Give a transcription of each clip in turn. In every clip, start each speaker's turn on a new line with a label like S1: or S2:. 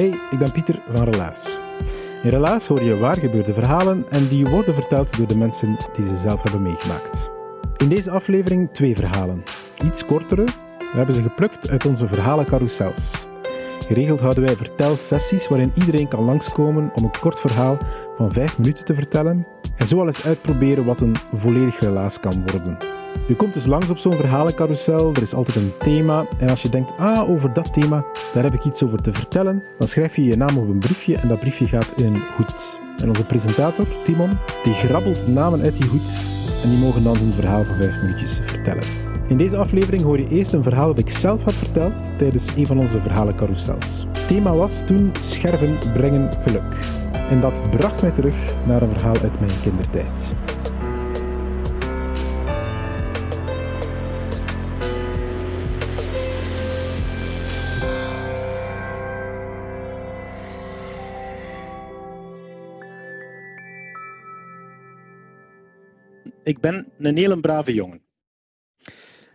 S1: Hey, ik ben Pieter van Relaas. In Relaas hoor je waar gebeurde verhalen en die worden verteld door de mensen die ze zelf hebben meegemaakt. In deze aflevering twee verhalen. Iets kortere, we hebben ze geplukt uit onze verhalencarousels. Geregeld houden wij vertelsessies waarin iedereen kan langskomen om een kort verhaal van vijf minuten te vertellen en zo al eens uitproberen wat een volledig relaas kan worden. Je komt dus langs op zo'n verhalencarousel, er is altijd een thema. En als je denkt, ah, over dat thema, daar heb ik iets over te vertellen, dan schrijf je je naam op een briefje en dat briefje gaat in een hoed. En onze presentator, Timon, die grabbelt namen uit die hoed en die mogen dan hun verhaal van vijf minuutjes vertellen. In deze aflevering hoor je eerst een verhaal dat ik zelf had verteld tijdens een van onze verhalencarousels. Het thema was toen scherven brengen geluk. En dat bracht mij terug naar een verhaal uit mijn kindertijd.
S2: Ik ben een hele brave jongen.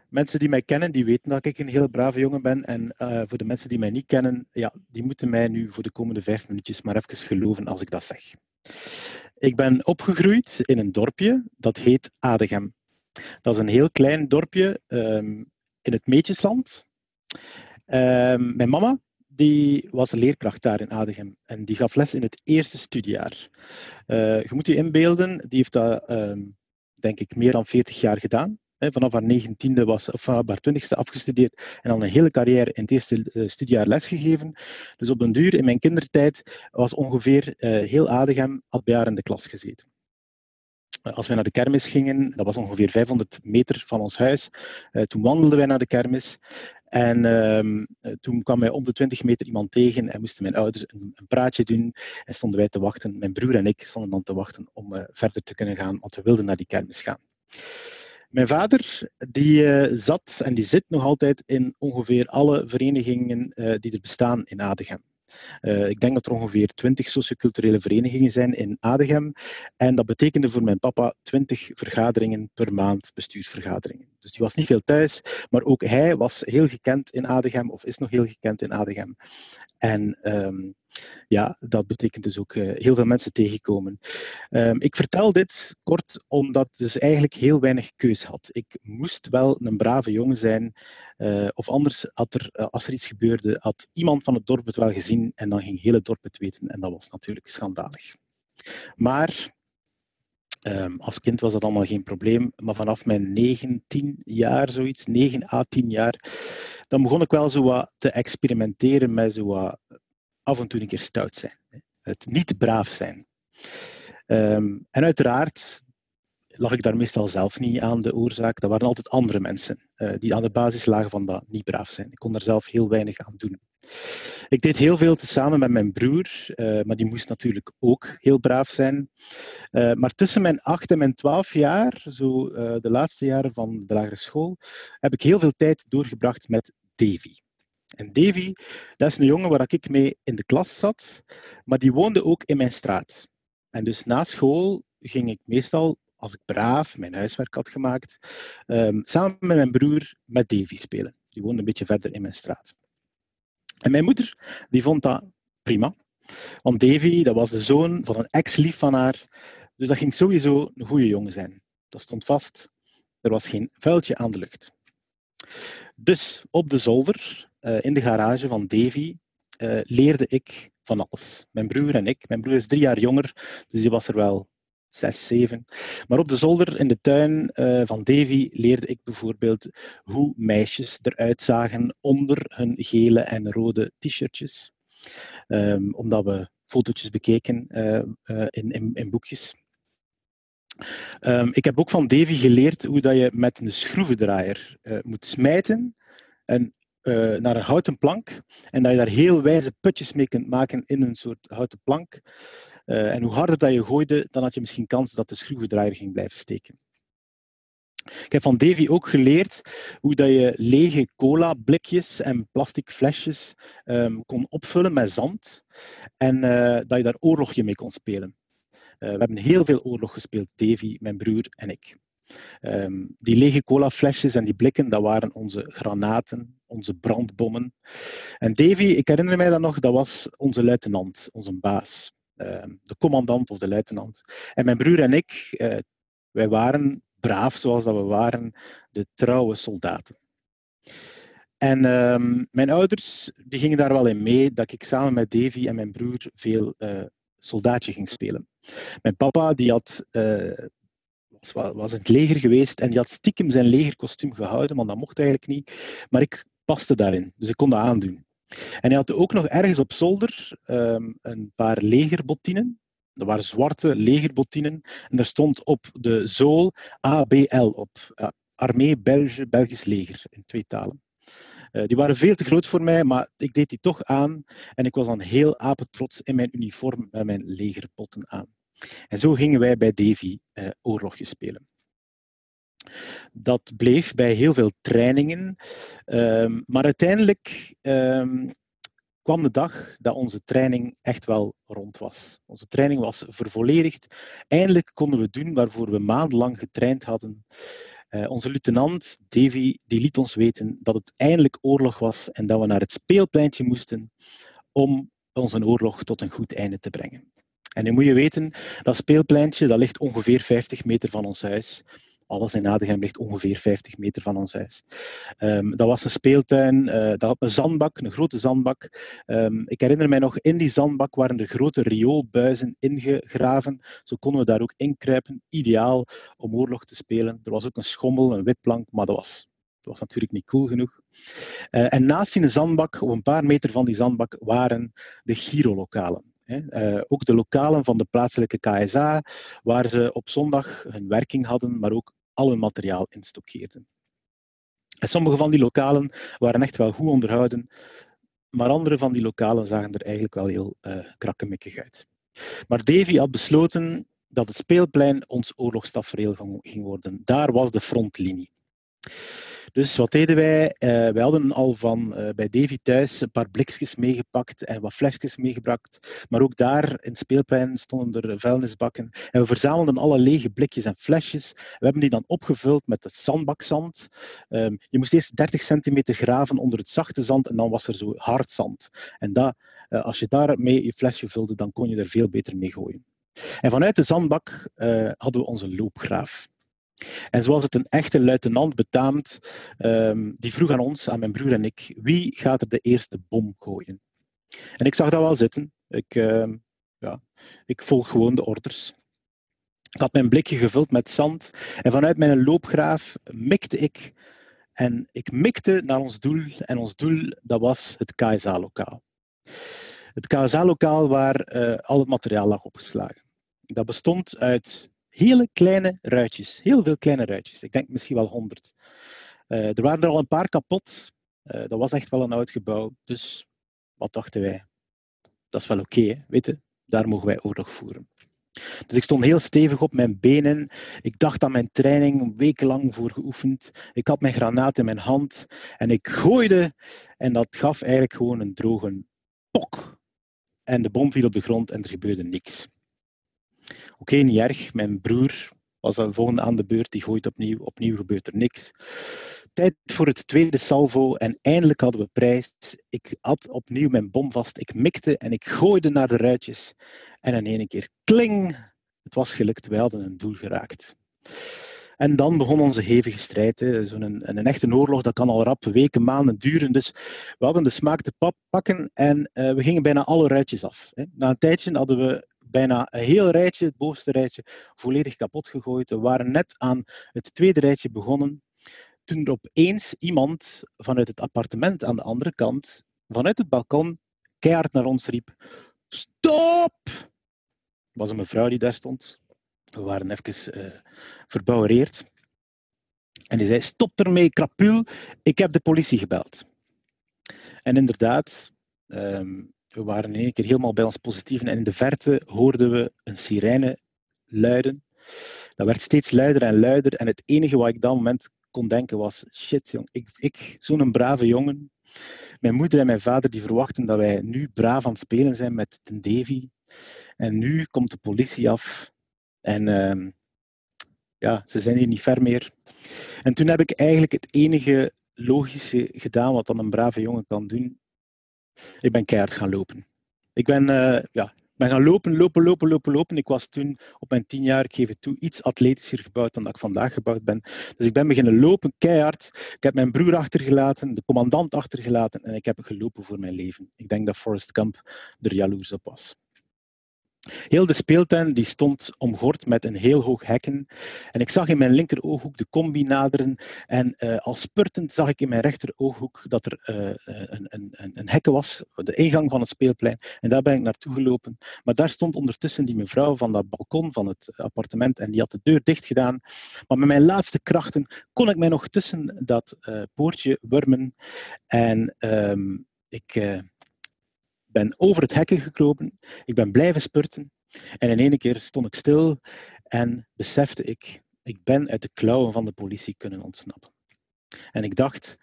S2: Mensen die mij kennen, die weten dat ik een hele brave jongen ben. En uh, voor de mensen die mij niet kennen, ja, die moeten mij nu voor de komende vijf minuutjes maar even geloven als ik dat zeg. Ik ben opgegroeid in een dorpje dat heet Adegem. Dat is een heel klein dorpje um, in het Meetjesland. Um, mijn mama die was leerkracht daar in Adegem en die gaf les in het eerste studiejaar. Uh, je moet je inbeelden, die heeft dat um, denk ik, meer dan 40 jaar gedaan. Vanaf haar negentiende was, of vanaf haar twintigste afgestudeerd en al een hele carrière in het eerste uh, studiejaar lesgegeven. Dus op den duur, in mijn kindertijd, was ongeveer uh, heel Adegem al bij haar in de klas gezeten. Als wij naar de kermis gingen, dat was ongeveer 500 meter van ons huis. Toen wandelden wij naar de kermis. En uh, toen kwam mij om de 20 meter iemand tegen en moesten mijn ouders een, een, praatje doen. En stonden wij te wachten. Mijn broer en ik stonden dan te wachten om uh, verder te kunnen gaan, want we wilden naar die kermis gaan. Mijn vader die, uh, zat en die zit nog altijd in ongeveer alle verenigingen die er bestaan in Adegem. Ik denk dat er ongeveer 20 socioculturele verenigingen zijn in Adegem. En dat betekende voor mijn papa 20 vergaderingen per maand, bestuursvergaderingen. Dus die was niet veel thuis, maar ook hij was heel gekend in Adegem, of is nog heel gekend in Adegem. En um, ja, dat betekent dus ook uh, heel veel mensen tegenkomen. Um, ik vertel dit kort omdat ik dus eigenlijk heel weinig keus had. Ik moest wel een brave jongen zijn, uh, of anders, had er, uh, als er iets gebeurde, had iemand van het dorp het wel gezien en dan ging heel het dorp het weten en dat was natuurlijk schandalig. Maar Um, als kind was dat allemaal geen probleem, maar vanaf mijn 19 jaar, zoiets, 9 à 10 jaar, dan begon ik wel zo wat te experimenteren met zo wat af en toe een keer stout zijn. Het niet braaf zijn. Um, en uiteraard lag ik daar meestal zelf niet aan de oorzaak. Dat waren altijd andere mensen uh, die aan de basis lagen van dat niet braaf zijn. Ik kon daar zelf heel weinig aan doen. Ik deed heel veel tezamen met mijn broer, uh, maar die moest natuurlijk ook heel braaf zijn. Uh, maar tussen mijn 8 en mijn 12 jaar, zo de laatste jaren van de lagere school, heb ik heel veel tijd doorgebracht met Davy. En Davy, dat is een jongen waar ik mee in de klas zat, maar die woonde ook in mijn straat. En dus na school ging ik meestal, als ik braaf mijn huiswerk had gemaakt, um, samen met mijn broer met Davy spelen. Die woonde een beetje verder in mijn straat. En mijn moeder, die vond dat prima. Want Davy, dat was de zoon van een ex-lief van haar. Dus dat ging sowieso een goede jongen zijn. Dat stond vast. Er was geen vuiltje aan de lucht. Dus op de zolder, uh, in de garage van Davy, uh, leerde ik van alles. Mijn broer en ik. Mijn broer is drie jaar jonger, dus die was er wel zes, zeven. Maar op de zolder in de tuin uh, van Davy leerde ik bijvoorbeeld hoe meisjes eruit zagen onder hun gele en rode t-shirtjes. Um, omdat we fotootjes bekeken uh, uh, in, in, in, boekjes. Um, ik heb ook van Davy geleerd hoe dat je met een schroevendraaier moet smijten en uh, naar een houten plank en dat je daar heel wijze putjes mee kunt maken in een soort houten plank. Uh, en hoe harder dat je gooide, dan had je misschien kans dat de schroevendraaier ging blijven steken. Ik heb van Davy ook geleerd hoe dat je lege cola-blikjes en plastic flesjes um, kon opvullen met zand en uh, dat je daar oorlogje mee kon spelen. we hebben heel veel oorlog gespeeld, Davy, mijn broer en ik. Um, die lege colaflesjes en die blikken, dat waren onze granaten, onze brandbommen. En Davy, ik herinner mij dat nog, dat was onze luitenant, onze baas. Um, de commandant of de luitenant. En mijn broer en ik, uh, wij waren braaf zoals dat we waren, de trouwe soldaten. En um, mijn ouders die gingen daar wel in mee dat ik samen met Davy en mijn broer veel uh, soldaatje ging spelen. Mijn papa die had uh, was, was in het leger geweest en die had stiekem zijn legerkostuum gehouden, want dat mocht eigenlijk niet. Maar ik paste daarin, dus ik kon dat aandoen. En hij had ook nog ergens op zolder um, een paar legerbottinen. Dat waren zwarte legerbottinen. En daar stond op de zool ABL op. Uh, Armee Belge, Belgisch Leger, in twee talen. Uh, die waren veel te groot voor mij, maar ik deed die toch aan. En ik was dan heel apetrots in mijn uniform met mijn legerbotten aan. En zo gingen wij bij Davy uh, oorlogjes spelen. Dat bleef bij heel veel trainingen, um, maar uiteindelijk um, kwam de dag dat onze training echt wel rond was. Onze training was vervolledigd. Eindelijk konden we doen waarvoor we maandenlang getraind hadden. Uh, onze luitenant Davy die liet ons weten dat het eindelijk oorlog was en dat we naar het speelpleintje moesten om onze oorlog tot een goed einde te brengen. En nu moet je weten, dat speelpleintje dat ligt ongeveer 50 meter van ons huis. Alles in Adegem ligt ongeveer 50 meter van ons huis. Um, dat was een speeltuin, uh, dat had een zandbak, een grote zandbak. Um, ik herinner mij nog, in die zandbak waren er grote rioolbuizen ingegraven. Zo konden we daar ook inkruipen. Ideaal om oorlog te spelen. Er was ook een schommel, een witplank, maar dat was dat was natuurlijk niet cool genoeg. Uh, en naast die zandbak, op een paar meter van die zandbak, waren de girolokalen. Uh, ook de lokalen van de plaatselijke KSA, waar ze op zondag hun werking hadden, maar ook al hun materiaal instockeerden. En sommige van die lokalen waren echt wel goed onderhouden, maar andere van die lokalen zagen er eigenlijk wel heel uh, krakkemikkig uit. Maar Davy had besloten dat het speelplein ons oorlogstafereel ging worden. Daar was de frontlinie. Dus wat deden wij? Uh, wij hadden al van uh, bij Davy thuis een paar blikjes meegepakt en wat flesjes meegebracht. Maar ook daar in het speelplein stonden er vuilnisbakken. En we verzamelden alle lege blikjes en flesjes. We hebben die dan opgevuld met de zandbakzand. Um, je moest eerst 30 centimeter graven onder het zachte zand en dan was er zo hard zand. En dat, uh, als je daarmee je flesje vulde, dan kon je er veel beter mee gooien. En vanuit de zandbak hadden we onze loopgraaf. En zoals het een echte luitenant betaamt, um, die vroeg aan ons, aan mijn broer en ik, wie gaat er de eerste bom gooien? En ik zag dat wel zitten. Ik, uh, ja, ik volg gewoon de orders. Ik had mijn blikje gevuld met zand en vanuit mijn loopgraaf mikte ik. En ik mikte naar ons doel en ons doel dat was het KSA-lokaal. Het KSA-lokaal waar uh, al het materiaal lag opgeslagen. Dat bestond uit hele kleine ruitjes. Heel veel kleine ruitjes. Ik denk misschien wel honderd. Uh, er waren er al een paar kapot. Uh, dat was echt wel een oud gebouw. Dus wat dachten wij? Dat is wel oké, okay, weet je? Daar mogen wij oorlog voeren. Dus ik stond heel stevig op mijn benen. Ik dacht aan mijn training, wekenlang voor geoefend. Ik had mijn granaat in mijn hand en ik gooide. En dat gaf eigenlijk gewoon een droge pok. En de bom viel op de grond en er gebeurde niks. Oké, okay, niet erg. Mijn broer was de volgende aan de beurt. Die gooit opnieuw. Opnieuw gebeurt er niks. Tijd voor het tweede salvo en eindelijk hadden we prijs. Ik had opnieuw mijn bom vast. Ik mikte en ik gooide naar de ruitjes. En in één keer kling. Het was gelukt. Wij hadden een doel geraakt. En dan begon onze hevige strijd. Zo'n een, een, echte oorlog, dat kan al rap weken, maanden duren. Dus we hadden de smaak te pakken en uh, we gingen bijna alle ruitjes af. Hè. Na een tijdje hadden we bijna een heel rijtje, het bovenste rijtje, volledig kapot gegooid. We waren net aan het tweede rijtje begonnen. Toen er opeens iemand vanuit het appartement aan de andere kant, vanuit het balkon, keihard naar ons riep: Stop! Het was een mevrouw die daar stond. We waren even uh, verbouwereerd. En die zei: Stop ermee, krapul, ik heb de politie gebeld. En inderdaad, um, we waren in één keer helemaal bij ons positieven en in de verte hoorden we een sirene luiden. Dat werd steeds luider en luider en het enige wat ik dat moment kon denken was, shit jong, ik, ik zo'n brave jongen, mijn moeder en mijn vader die verwachten dat wij nu braaf aan het spelen zijn met de Davy. En nu komt de politie af en uh, ja, ze zijn hier niet ver meer. En toen heb ik eigenlijk het enige logische gedaan wat dan een brave jongen kan doen. Ik ben keihard gaan lopen. Ik ben, uh, ja, ben gaan lopen, lopen, lopen, lopen, lopen. Ik was toen op mijn tien jaar, ik geef het toe, iets atletischer gebouwd dan dat ik vandaag gebouwd ben. Dus ik ben beginnen lopen, keihard. Ik heb mijn broer achtergelaten, de commandant achtergelaten en ik heb gelopen voor mijn leven. Ik denk dat Forrest Gump er jaloers op was. Heel de speeltuin die stond omgord met een heel hoog hekken. En ik zag in mijn linker ooghoek de combi naderen. En uh, al spurtend zag ik in mijn rechter ooghoek dat er uh, een, een, een hekken was, de ingang van het speelplein. En daar ben ik naartoe gelopen. Maar daar stond ondertussen die mevrouw van dat balkon van het appartement. En die had de deur dicht gedaan. Maar met mijn laatste krachten kon ik mij nog tussen dat uh, poortje wurmen. En um, ik ben over het hekken gekropen, ik ben blijven spurten en in één keer stond ik stil en besefte ik, ik ben uit de klauwen van de politie kunnen ontsnappen. En ik dacht,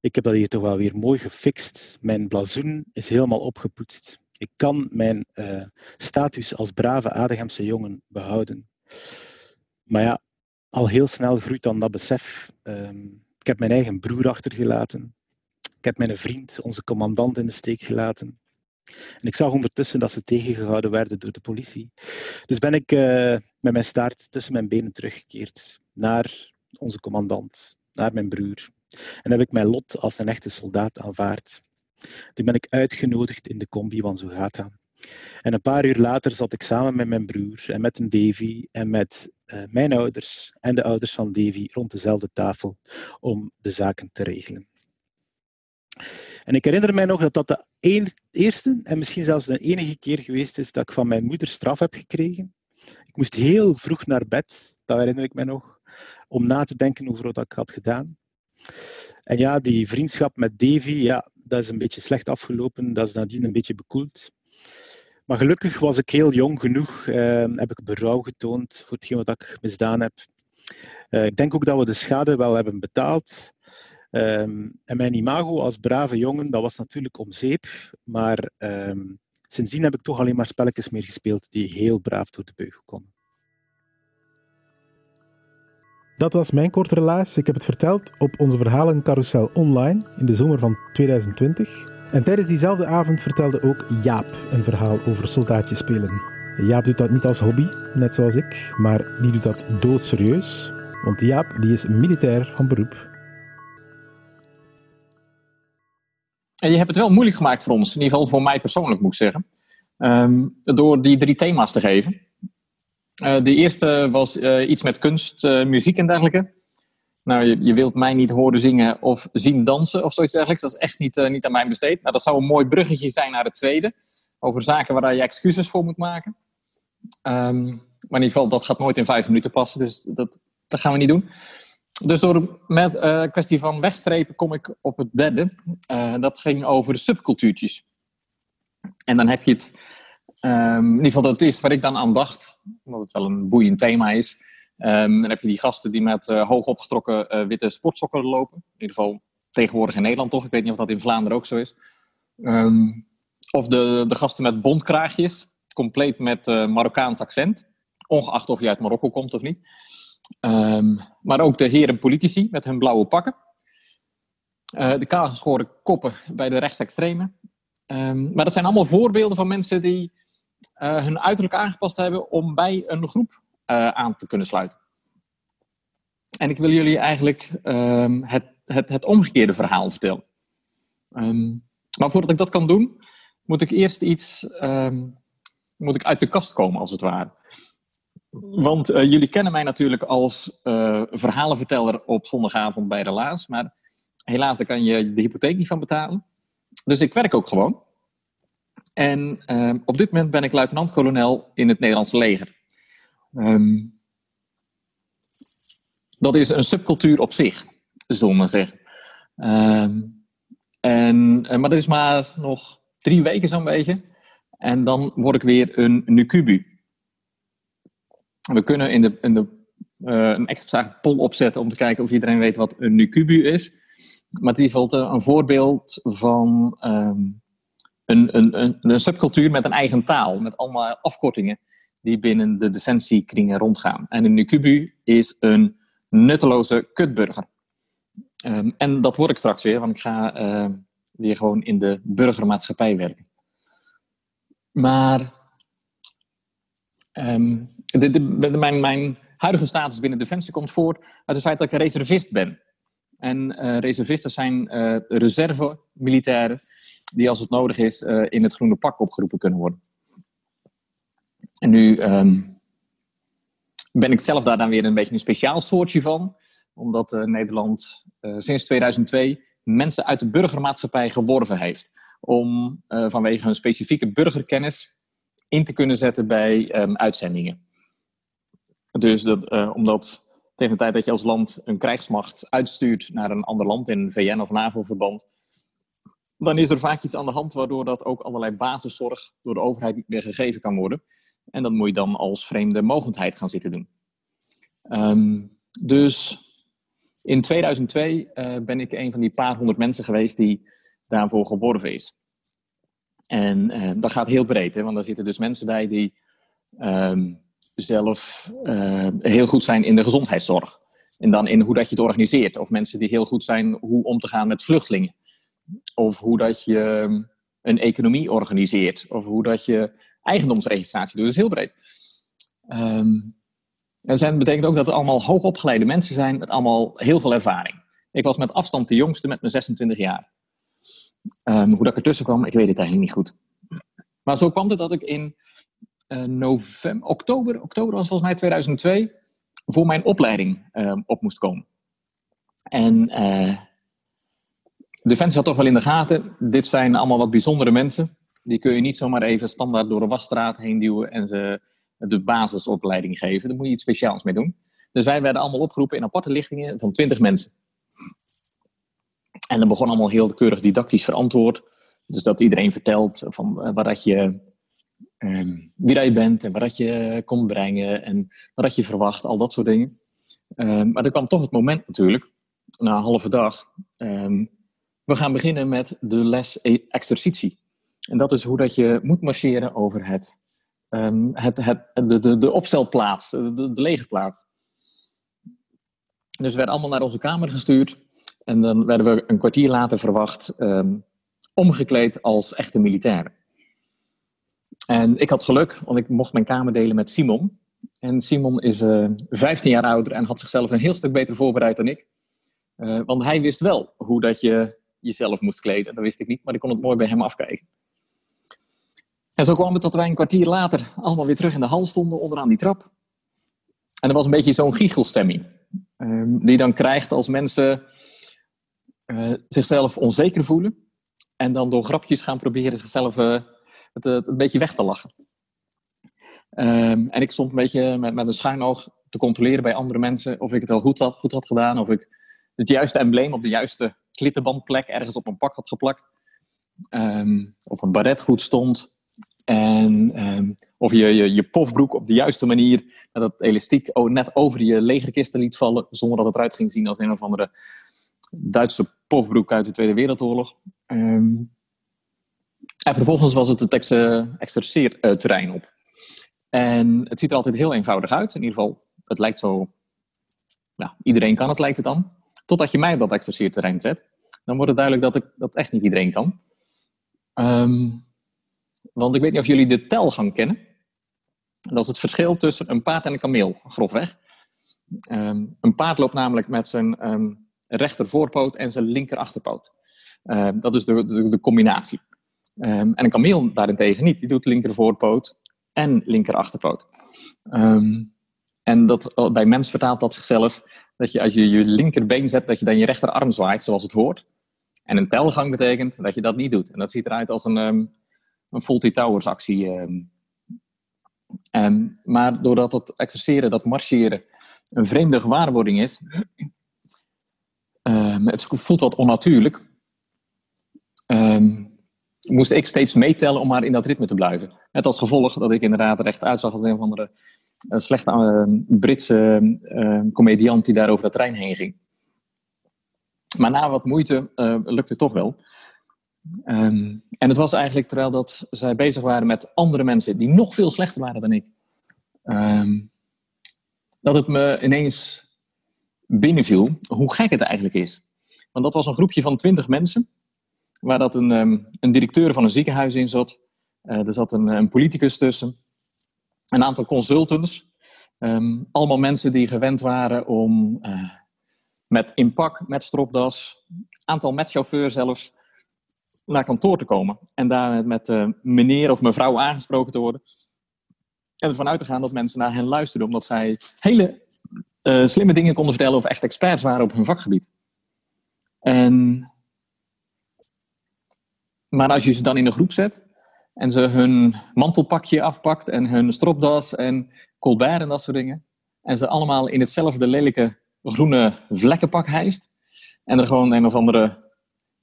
S2: ik heb dat hier toch wel weer mooi gefixt. Mijn blazoen is helemaal opgepoetst. Ik kan mijn uh, status als brave Adegemse jongen behouden. Maar ja, al heel snel groeit dan dat besef. Um, ik heb mijn eigen broer achtergelaten. Ik heb mijn vriend, onze commandant, in de steek gelaten. En ik zag ondertussen dat ze tegengehouden werden door de politie. Dus ben ik uh, met mijn staart tussen mijn benen teruggekeerd naar onze commandant, naar mijn broer. En heb ik mijn lot als een echte soldaat aanvaard. Toen ben ik uitgenodigd in de combi van Sugata. En een paar uur later zat ik samen met mijn broer en met een Davy en met uh, mijn ouders en de ouders van Davy rond dezelfde tafel om de zaken te regelen. En ik herinner mij nog dat dat de eerste en misschien zelfs de enige keer geweest is dat ik van mijn moeder straf heb gekregen. Ik moest heel vroeg naar bed, dat herinner ik mij nog, om na te denken over wat ik had gedaan. En ja, die vriendschap met Davy, ja, dat is een beetje slecht afgelopen. Dat is nadien een beetje bekoeld. Maar gelukkig was ik heel jong genoeg, eh, heb ik berouw getoond voor hetgeen wat ik misdaan heb. Uh, ik denk ook dat we de schade wel hebben betaald. Um, en mijn imago als brave jongen, dat was natuurlijk om zeep. Maar um, sindsdien heb ik toch alleen maar spelletjes meer gespeeld die heel braaf door de beugel konden.
S1: Dat was mijn korte relaas. Ik heb het verteld op onze verhalen carousel online in de zomer van 2020. En tijdens diezelfde avond vertelde ook Jaap een verhaal over soldaatjes spelen. Jaap doet dat niet als hobby, net zoals ik, maar die doet dat doodserieus. Want Jaap die is militair van beroep
S3: En je hebt het wel moeilijk gemaakt voor ons, in ieder geval voor mij persoonlijk moet ik zeggen, um, door die drie thema's te geven. Uh, de eerste was uh, iets met kunst, uh, muziek en dergelijke. Nou, je, je, wilt mij niet horen zingen of zien dansen of zoiets dergelijks. Dat is echt niet, niet aan mij besteed. Nou, dat zou een mooi bruggetje zijn naar het tweede. Over zaken waar je excuses voor moet maken. Um, maar in ieder geval, dat gaat nooit in vijf minuten passen. Dus dat, dat gaan we niet doen. Dus door met uh, kwestie van wegstrepen kom ik op het derde. Uh, dat ging over de subcultuurtjes. En dan heb je het, um, in ieder geval dat is waar ik dan aan dacht, omdat het wel een boeiend thema is. Um, dan heb je die gasten die met uh, hoog opgetrokken witte sportsokken lopen. In ieder geval tegenwoordig in Nederland toch. Ik weet niet of dat in Vlaanderen ook zo is. Um, of de, de gasten met bontkraagjes, compleet met Marokkaans accent. Ongeacht of je uit Marokko komt of niet. Um, maar ook de heren politici met hun blauwe pakken. Uh, de kaalgeschoren koppen bij de rechtsextreme. Um, maar dat zijn allemaal voorbeelden van mensen die uh, hun uiterlijk aangepast hebben om bij een groep uh, aan te kunnen sluiten. En ik wil jullie eigenlijk ehm, het, het, het omgekeerde verhaal vertellen. Ehm, maar voordat ik dat kan doen, moet ik eerst iets ehm, moet ik uit de kast komen, als het ware. Want uh, jullie kennen mij natuurlijk als uh, verhalenverteller op zondagavond bij de Laas. Maar helaas, daar kan je de hypotheek niet van betalen. Dus ik werk ook gewoon. En uh, op dit moment ben ik luitenant-kolonel in het Nederlandse leger. Um, dat is een subcultuur op zich, zullen we maar zeggen. Um, en, maar dat is maar nog drie weken zo'n beetje. En dan word ik weer een Nukubu. We kunnen in de, in de, uh, een extra poll opzetten om te kijken of iedereen weet wat een Nukubu is. Maar het is een voorbeeld van um, een, een, een, een, subcultuur met een eigen taal, met allemaal afkortingen die binnen de defensiekringen rondgaan. En een Nukubu is een nutteloze kutburger. Um, en dat word ik straks weer, want ik ga uh, weer gewoon in de burgermaatschappij werken. Maar um, de, de, mijn, mijn, huidige status binnen Defensie komt voort uit het feit dat ik een reservist ben. En uh, reservisten zijn uh, reserve-militairen die als het nodig is uh, in het groene pak opgeroepen kunnen worden. En nu um, ben ik zelf daar dan weer een beetje een speciaal soortje van, omdat Nederland sinds 2002 mensen uit de burgermaatschappij geworven heeft om vanwege hun specifieke burgerkennis in te kunnen zetten bij um, uitzendingen. Dus dat, uh, omdat tegen de tijd dat je als land een krijgsmacht uitstuurt naar een ander land in VN of NAVO-verband, dan is er vaak iets aan de hand waardoor dat ook allerlei basiszorg door de overheid niet meer gegeven kan worden. En dat moet je dan als vreemde mogendheid gaan zitten doen. Um, dus in 2002 uh, ben ik een van die paar honderd mensen geweest die daarvoor geworven is. En uh, dat gaat heel breed, hè, want daar zitten dus mensen bij die um, zelf uh, heel goed zijn in de gezondheidszorg. En dan in hoe dat je het organiseert. Of mensen die heel goed zijn hoe om te gaan met vluchtelingen. Of hoe dat je ehm, een economie organiseert. Of hoe dat je eigendomsregistratie doet. Dat is heel breed. En dat betekent ook dat er allemaal hoogopgeleide mensen zijn met allemaal heel veel ervaring. Ik was met afstand de jongste met mijn 26 jaar. Um, hoe dat ertussen kwam, ik weet het eigenlijk niet goed. Maar zo kwam het dat ik in uh, november, oktober, oktober was volgens mij 2002, voor mijn opleiding uh, op moest komen. En uh, Defensie had toch wel in de gaten, dit zijn allemaal wat bijzondere mensen. Die kun je niet zomaar even standaard door de wasstraat heen duwen en ze de basisopleiding geven. Daar moet je iets speciaals mee doen. Dus wij werden allemaal opgeroepen in aparte lichtingen van 20 mensen. En dat begon allemaal heel keurig didactisch verantwoord. Dus dat iedereen vertelt van uh, waar dat je, um, wie dat je bent en waar dat je komt brengen en wat dat je verwacht, al dat soort dingen. Um, maar er kwam toch het moment natuurlijk, na een halve dag. Um, we gaan beginnen met de les e-, exercitie. En dat is hoe dat je moet marcheren over het, het, het, de, de, de opstelplaats, de, de legerplaats. Dus we werden allemaal naar onze kamer gestuurd. En dan werden we een kwartier later verwacht um, omgekleed als echte militairen. En ik had geluk, want ik mocht mijn kamer delen met Simon. En Simon is uh, eh, 15 jaar ouder en had zichzelf een heel stuk beter voorbereid dan ik. Uh, want hij wist wel hoe dat je jezelf moest kleden. Dat wist ik niet, maar ik kon het mooi bij hem afkijken. En zo kwam het dat wij een kwartier later allemaal weer terug in de hal stonden, onderaan die trap. En er was een beetje zo'n giechelstemming. Um, die dan krijgt als mensen uh, zichzelf onzeker voelen. En dan door grapjes gaan proberen zichzelf uh, het, het, een beetje weg te lachen. Um, en ik stond een beetje met, met een schuin oog te controleren bij andere mensen of ik het wel goed had, goed had gedaan. Of ik het juiste embleem op de juiste klittenbandplek ergens op een pak had geplakt. Um, of een baret goed stond. En um, of je, je, je pofbroek op de juiste manier dat elastiek net over je legerkisten liet vallen. Zonder dat het eruit ging zien als een of andere Duitse pofbroek uit de Tweede Wereldoorlog. Um, en vervolgens was het het exerceerterrein op. En het ziet er altijd heel eenvoudig uit. In ieder geval, het lijkt zo... Nou, iedereen kan het, lijkt het dan. Totdat je mij op dat exerceerterrein zet. Dan wordt het duidelijk dat, ik, dat echt niet iedereen kan. Um, want ik weet niet of jullie de telgang kennen. Dat is het verschil tussen een paard en een kameel, grofweg. Ehm, een paard loopt namelijk met zijn rechter voorpoot en zijn linker achterpoot. Ehm, dat is de, de, de combinatie. en een kameel daarentegen niet. Die doet linker voorpoot en linker achterpoot. en dat, oh, bij mens vertaalt dat zichzelf dat je als je je linkerbeen zet, dat je dan je rechterarm zwaait zoals het hoort. En een telgang betekent dat je dat niet doet. En dat ziet eruit als een, um, een Faulty Towers actie. Maar doordat het exerceren, dat marcheren, een vreemde gewaarwording is, um, het voelt wat onnatuurlijk, moest ik steeds meetellen om maar in dat ritme te blijven. Net als gevolg dat ik inderdaad er echt uitzag als een van de uh, slechte Britse comediant die daar over de trein heen ging. Maar na wat moeite uh, lukte het toch wel. En het was eigenlijk terwijl dat zij bezig waren met andere mensen die nog veel slechter waren dan ik. Dat het me ineens binnenviel hoe gek het eigenlijk is. Want dat was een groepje van twintig mensen. Waar dat een, um, een directeur van een ziekenhuis in zat. Uh, er zat een, een, politicus tussen. Een aantal consultants. allemaal mensen die gewend waren om... Uh, met inpak, met stropdas, aantal met chauffeur zelfs, naar kantoor te komen. En daar met uh, meneer of mevrouw aangesproken te worden. En ervan uit te gaan dat mensen naar hen luisterden, omdat zij hele uh, slimme dingen konden vertellen of echt experts waren op hun vakgebied. En, maar als je ze dan in een groep zet en ze hun mantelpakje afpakt en hun stropdas en colbert en dat soort dingen, en ze allemaal in hetzelfde lelijke groene vlekkenpak hijst. En er gewoon een of andere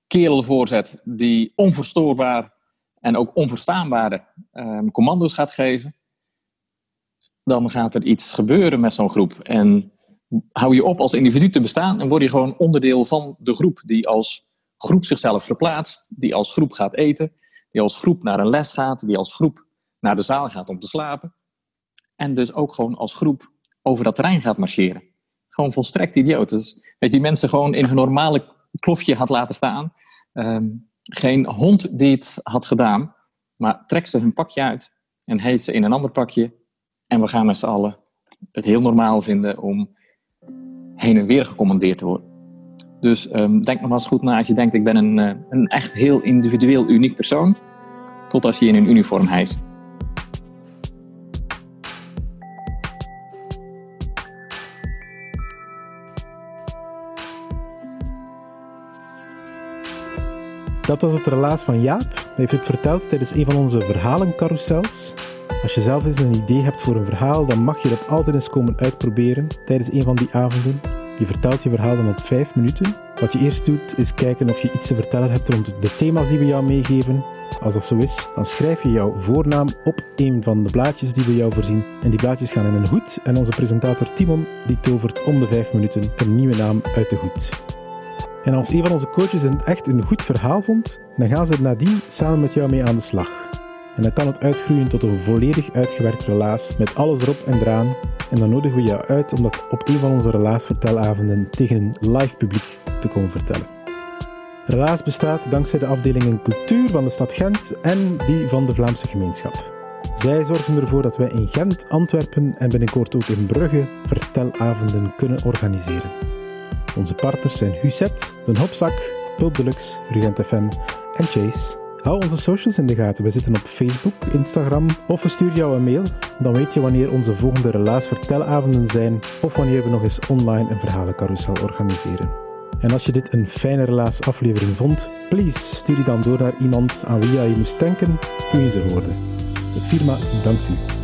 S3: kerel voorzet die onverstoorbaar en ook onverstaanbare um, commando's gaat geven. Dan gaat er iets gebeuren met zo'n groep. En hou je op als individu te bestaan en word je gewoon onderdeel van de groep die als groep zichzelf verplaatst, die als groep gaat eten, die als groep naar een les gaat, die als groep naar de zaal gaat om te slapen. En dus ook gewoon als groep over dat terrein gaat marcheren. Gewoon volstrekt idioot. Dus als die mensen gewoon in hun normale klofje had laten staan. Ehm, geen hond die het had gedaan. Maar trek ze hun pakje uit en heet ze in een ander pakje. En we gaan met z'n allen het heel normaal vinden om heen en weer gecommandeerd te worden. Dus um, denk nog eens goed na als je denkt ik ben een, eh, een echt heel individueel uniek persoon. Tot als je in een uniform hijst.
S1: Dat was het relaas van Jaap. Hij heeft het verteld tijdens een van onze verhalencarousels. Als je zelf eens een idee hebt voor een verhaal, dan mag je dat altijd eens komen uitproberen tijdens een van die avonden. Je vertelt je verhaal dan op 5 minuten. Wat je eerst doet, is kijken of je iets te vertellen hebt rond de thema's die we jou meegeven. Als dat zo is, dan schrijf je jouw voornaam op een van de blaadjes die we jou voorzien. En die blaadjes gaan in een hoed en onze presentator Timon die tovert om de 5 minuten een nieuwe naam uit de hoed. En als een van onze coaches een echt een goed verhaal vond, dan gaan ze er nadien samen met jou mee aan de slag. En dan kan het uitgroeien tot een volledig uitgewerkt relaas met alles erop en eraan. En dan nodigen we jou uit om dat op een van onze relaasvertelavonden tegen een live publiek te komen vertellen. Relaas bestaat dankzij de afdelingen cultuur van de stad Gent en die van de Vlaamse gemeenschap. Zij zorgen ervoor dat wij in Gent, Antwerpen en binnenkort ook in Brugge vertelavonden kunnen organiseren. Onze partners zijn Huset, Den Hopzak, Pulp Deluxe, Rugent FM en Chase. Hou onze socials in de gaten. We zitten op Facebook, Instagram of we sturen jou een mail. Dan weet je wanneer onze volgende relaas vertelavonden zijn of wanneer we nog eens online een verhalencarousel organiseren. En als je dit een fijne relaas aflevering vond, please stuur die dan door naar iemand aan wie je moest denken toen je ze hoorde. De firma dankt u.